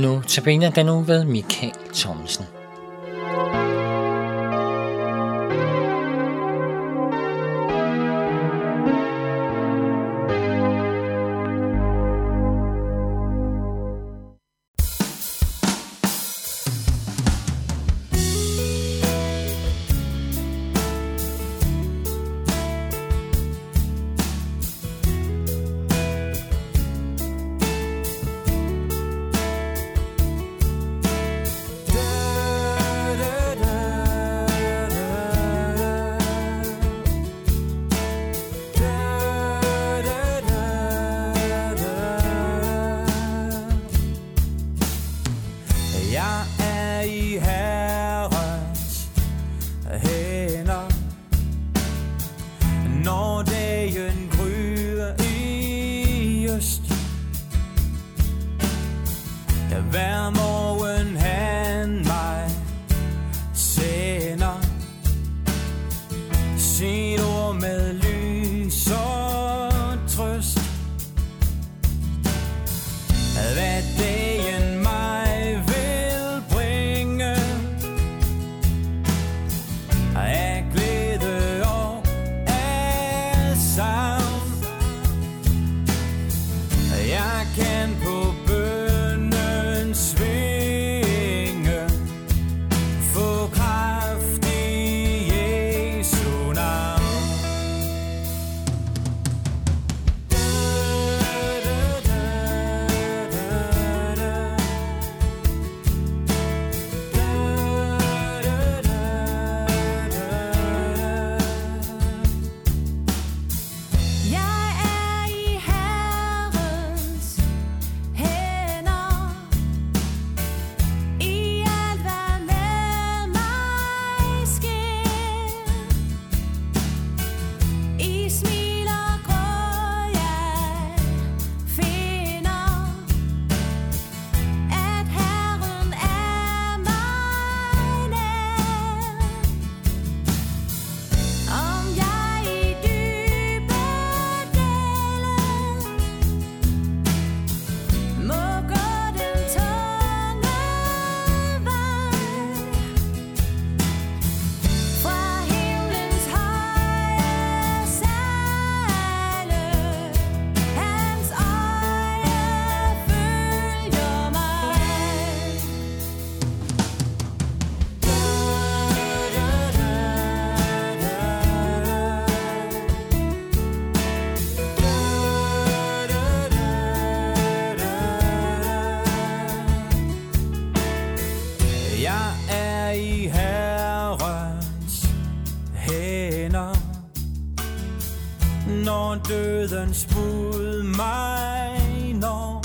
Nu tabiner den nu ved Michael Thomsen. Er i Herrens hænder. Når dagen gryder i øst Hver morgen Når døden spud mig når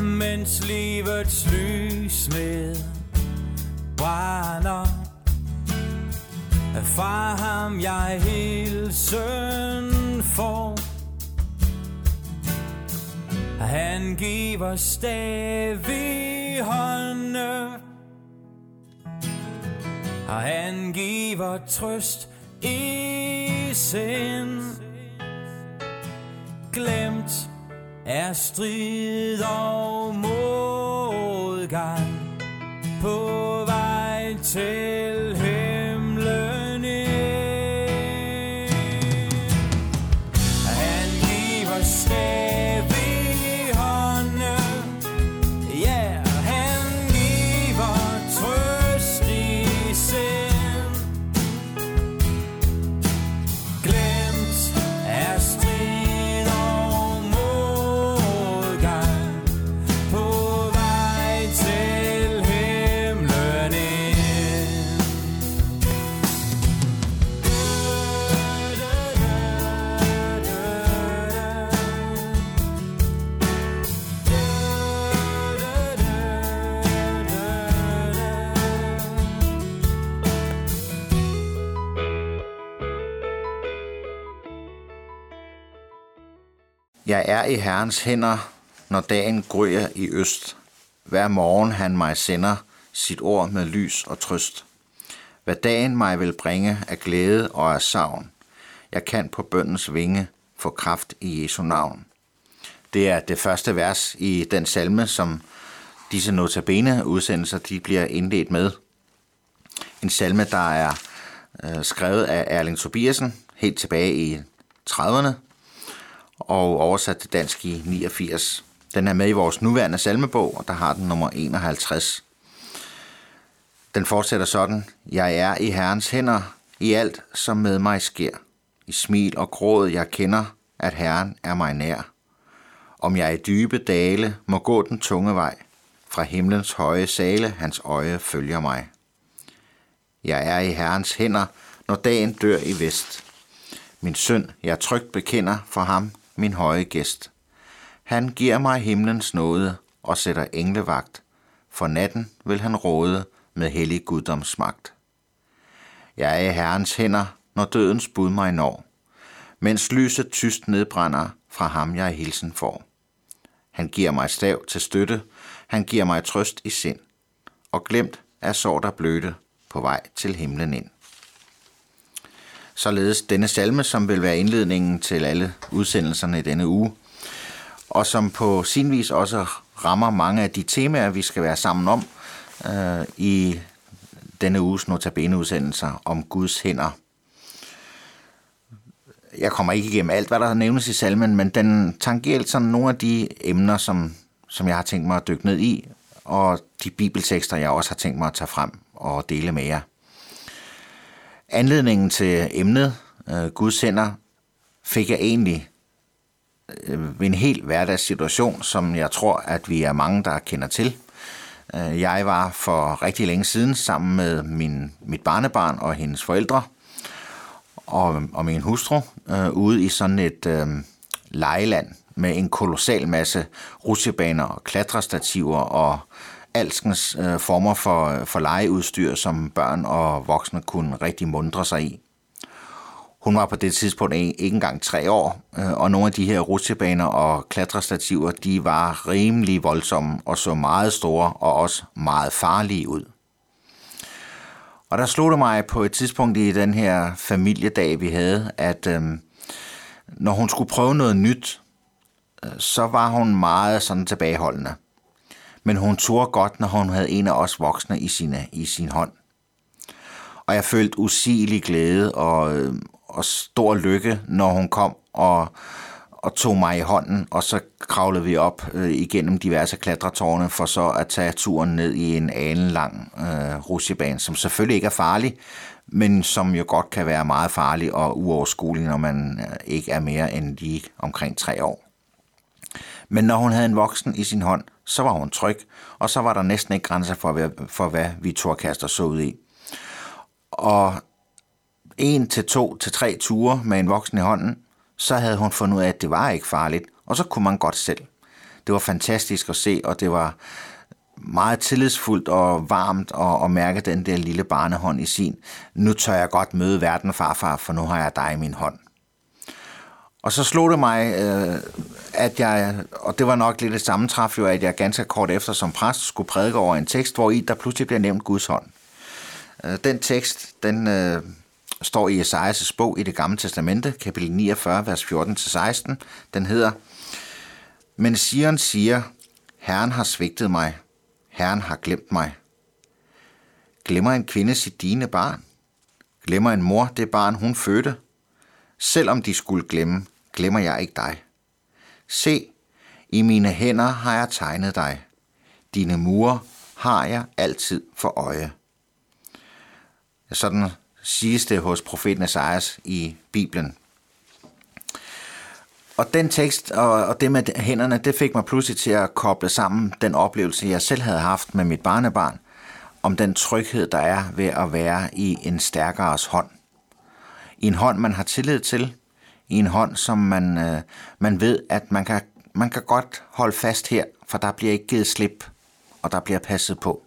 Mens livets lys med brænder. Fra ham jeg hilsen får. Han giver stadig hånden Og han giver trøst i sind. Glemt er strid og modgang På vej til Jeg er i Herrens hænder, når dagen gryer i øst. Hver morgen han mig sender sit ord med lys og trøst. Hvad dagen mig vil bringe af glæde og af savn. Jeg kan på bøndens vinge få kraft i Jesu navn. Det er det første vers i den salme, som disse notabene udsendelser de bliver indledt med. En salme, der er øh, skrevet af Erling Tobiasen helt tilbage i 30'erne og oversat til dansk i 89. Den er med i vores nuværende salmebog, og der har den nummer 51. Den fortsætter sådan. Jeg er i Herrens hænder i alt, som med mig sker. I smil og gråd jeg kender, at Herren er mig nær. Om jeg i dybe dale må gå den tunge vej, fra himlens høje sale hans øje følger mig. Jeg er i Herrens hænder, når dagen dør i vest. Min synd jeg trygt bekender for ham, min høje gæst. Han giver mig himlens nåde og sætter englevagt. For natten vil han råde med hellig guddomsmagt. Jeg er i Herrens hænder, når dødens bud mig når, mens lyset tyst nedbrænder fra ham jeg hilsen får. Han giver mig stav til støtte, han giver mig trøst i sind, og glemt er sår der blødte på vej til himlen ind. Således denne salme, som vil være indledningen til alle udsendelserne i denne uge, og som på sin vis også rammer mange af de temaer, vi skal være sammen om øh, i denne uges notabene-udsendelser om Guds hænder. Jeg kommer ikke igennem alt, hvad der nævnes i salmen, men den tangerer sådan nogle af de emner, som, som jeg har tænkt mig at dykke ned i, og de bibeltekster, jeg også har tænkt mig at tage frem og dele med jer. Anledningen til emnet, øh, Guds hænder, fik jeg egentlig øh, en helt hverdagssituation, som jeg tror, at vi er mange, der kender til. Øh, jeg var for rigtig længe siden sammen med min, mit barnebarn og hendes forældre og, og min hustru øh, ude i sådan et øh, lejeland med en kolossal masse rutsjebaner og klatrestativer og alskens øh, former for, øh, for legeudstyr, som børn og voksne kunne rigtig mundre sig i. Hun var på det tidspunkt ikke engang tre år, øh, og nogle af de her rutsjebaner og klatrestativer, de var rimelig voldsomme og så meget store og også meget farlige ud. Og der slog det mig på et tidspunkt i den her familiedag, vi havde, at øh, når hun skulle prøve noget nyt, øh, så var hun meget sådan tilbageholdende. Men hun tog godt, når hun havde en af os voksne i, sine, i sin hånd. Og jeg følte usigelig glæde og, øh, og stor lykke, når hun kom og, og tog mig i hånden, og så kravlede vi op øh, igennem diverse klatretårne for så at tage turen ned i en alenlang øh, rutsjebane, som selvfølgelig ikke er farlig, men som jo godt kan være meget farlig og uoverskuelig, når man øh, ikke er mere end lige omkring tre år. Men når hun havde en voksen i sin hånd, så var hun tryg, og så var der næsten ikke grænser for, hvad, for hvad vi turkaster så ud i. Og en til to til tre ture med en voksen i hånden, så havde hun fundet ud af, at det var ikke farligt, og så kunne man godt selv. Det var fantastisk at se, og det var meget tillidsfuldt og varmt at, at mærke den der lille barnehånd i sin. Nu tør jeg godt møde verden, farfar, for nu har jeg dig i min hånd. Og så slog det mig, øh, at jeg, og det var nok lidt et sammentræf jo, at jeg ganske kort efter som præst skulle prædike over en tekst, hvor i der pludselig bliver nævnt Guds hånd. Øh, den tekst, den øh, står i Esajas' bog i det gamle testamente, kapitel 49, vers 14-16. Den hedder, Men Sion siger, Herren har svigtet mig, Herren har glemt mig. Glemmer en kvinde sit dine barn? Glemmer en mor det barn, hun fødte? Selvom de skulle glemme, glemmer jeg ikke dig. Se, i mine hænder har jeg tegnet dig. Dine mure har jeg altid for øje. Sådan siges det hos profeten Esajas i Bibelen. Og den tekst og det med hænderne, det fik mig pludselig til at koble sammen den oplevelse, jeg selv havde haft med mit barnebarn, om den tryghed, der er ved at være i en stærkeres hånd. I en hånd, man har tillid til, i en hånd, som man, øh, man ved, at man kan, man kan godt holde fast her, for der bliver ikke givet slip, og der bliver passet på.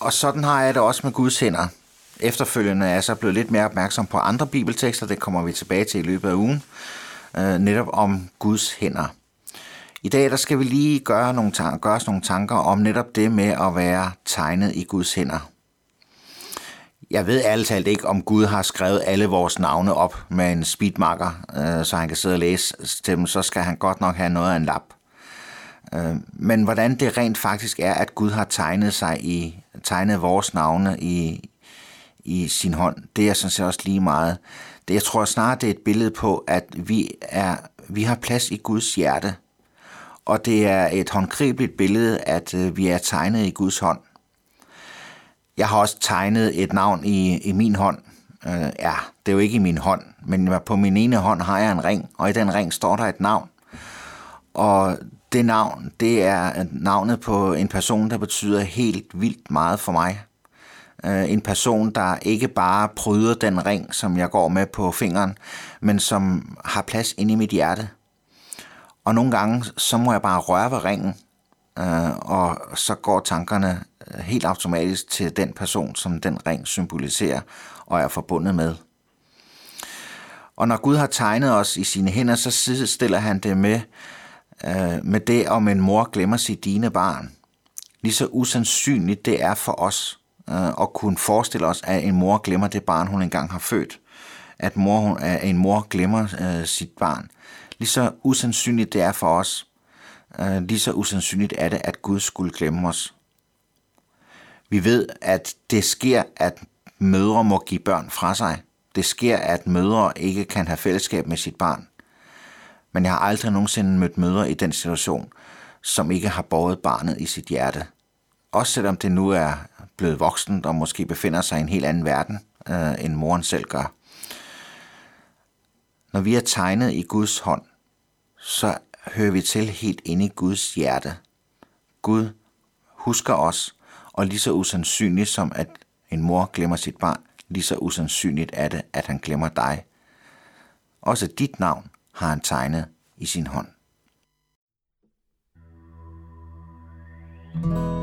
Og sådan har jeg det også med Guds hænder. Efterfølgende er jeg så blevet lidt mere opmærksom på andre bibeltekster, det kommer vi tilbage til i løbet af ugen, øh, netop om Guds hænder. I dag der skal vi lige gøre, nogle tanker, gøre os nogle tanker om netop det med at være tegnet i Guds hænder. Jeg ved ærligt talt ikke, om Gud har skrevet alle vores navne op med en speedmarker, øh, så han kan sidde og læse dem, så skal han godt nok have noget af en lap. Øh, men hvordan det rent faktisk er, at Gud har tegnet sig i tegnet vores navne i, i sin hånd, det er sådan set også lige meget. Det, jeg tror snart, det er et billede på, at vi, er, vi har plads i Guds hjerte. Og det er et håndgribeligt billede, at øh, vi er tegnet i Guds hånd. Jeg har også tegnet et navn i, i min hånd. Øh, ja, det er jo ikke i min hånd, men på min ene hånd har jeg en ring, og i den ring står der et navn. Og det navn, det er navnet på en person, der betyder helt vildt meget for mig. Uh, en person, der ikke bare pryder den ring, som jeg går med på fingeren, men som har plads inde i mit hjerte. Og nogle gange, så må jeg bare røre ved ringen, øh, og så går tankerne øh, helt automatisk til den person, som den ring symboliserer og er forbundet med. Og når Gud har tegnet os i sine hænder, så stiller han det med, øh, med det, om en mor glemmer sit dine barn. Lige så usandsynligt det er for os øh, at kunne forestille os, at en mor glemmer det barn, hun engang har født. At, mor, at en mor glemmer øh, sit barn. Lige så usandsynligt det er for os, Øh, lige så usandsynligt er det, at Gud skulle glemme os. Vi ved, at det sker, at mødre må give børn fra sig. Det sker, at mødre ikke kan have fællesskab med sit barn. Men jeg har aldrig nogensinde mødt mødre i den situation, som ikke har båret barnet i sit hjerte. Også selvom det nu er blevet voksen og måske befinder sig i en helt anden verden, øh, end moren selv gør. Når vi er tegnet i Guds hånd, så hører vi til helt inde i Guds hjerte. Gud husker os, og lige så usandsynligt som at en mor glemmer sit barn, lige så usandsynligt er det, at han glemmer dig. Også dit navn har han tegnet i sin hånd. Den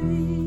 You.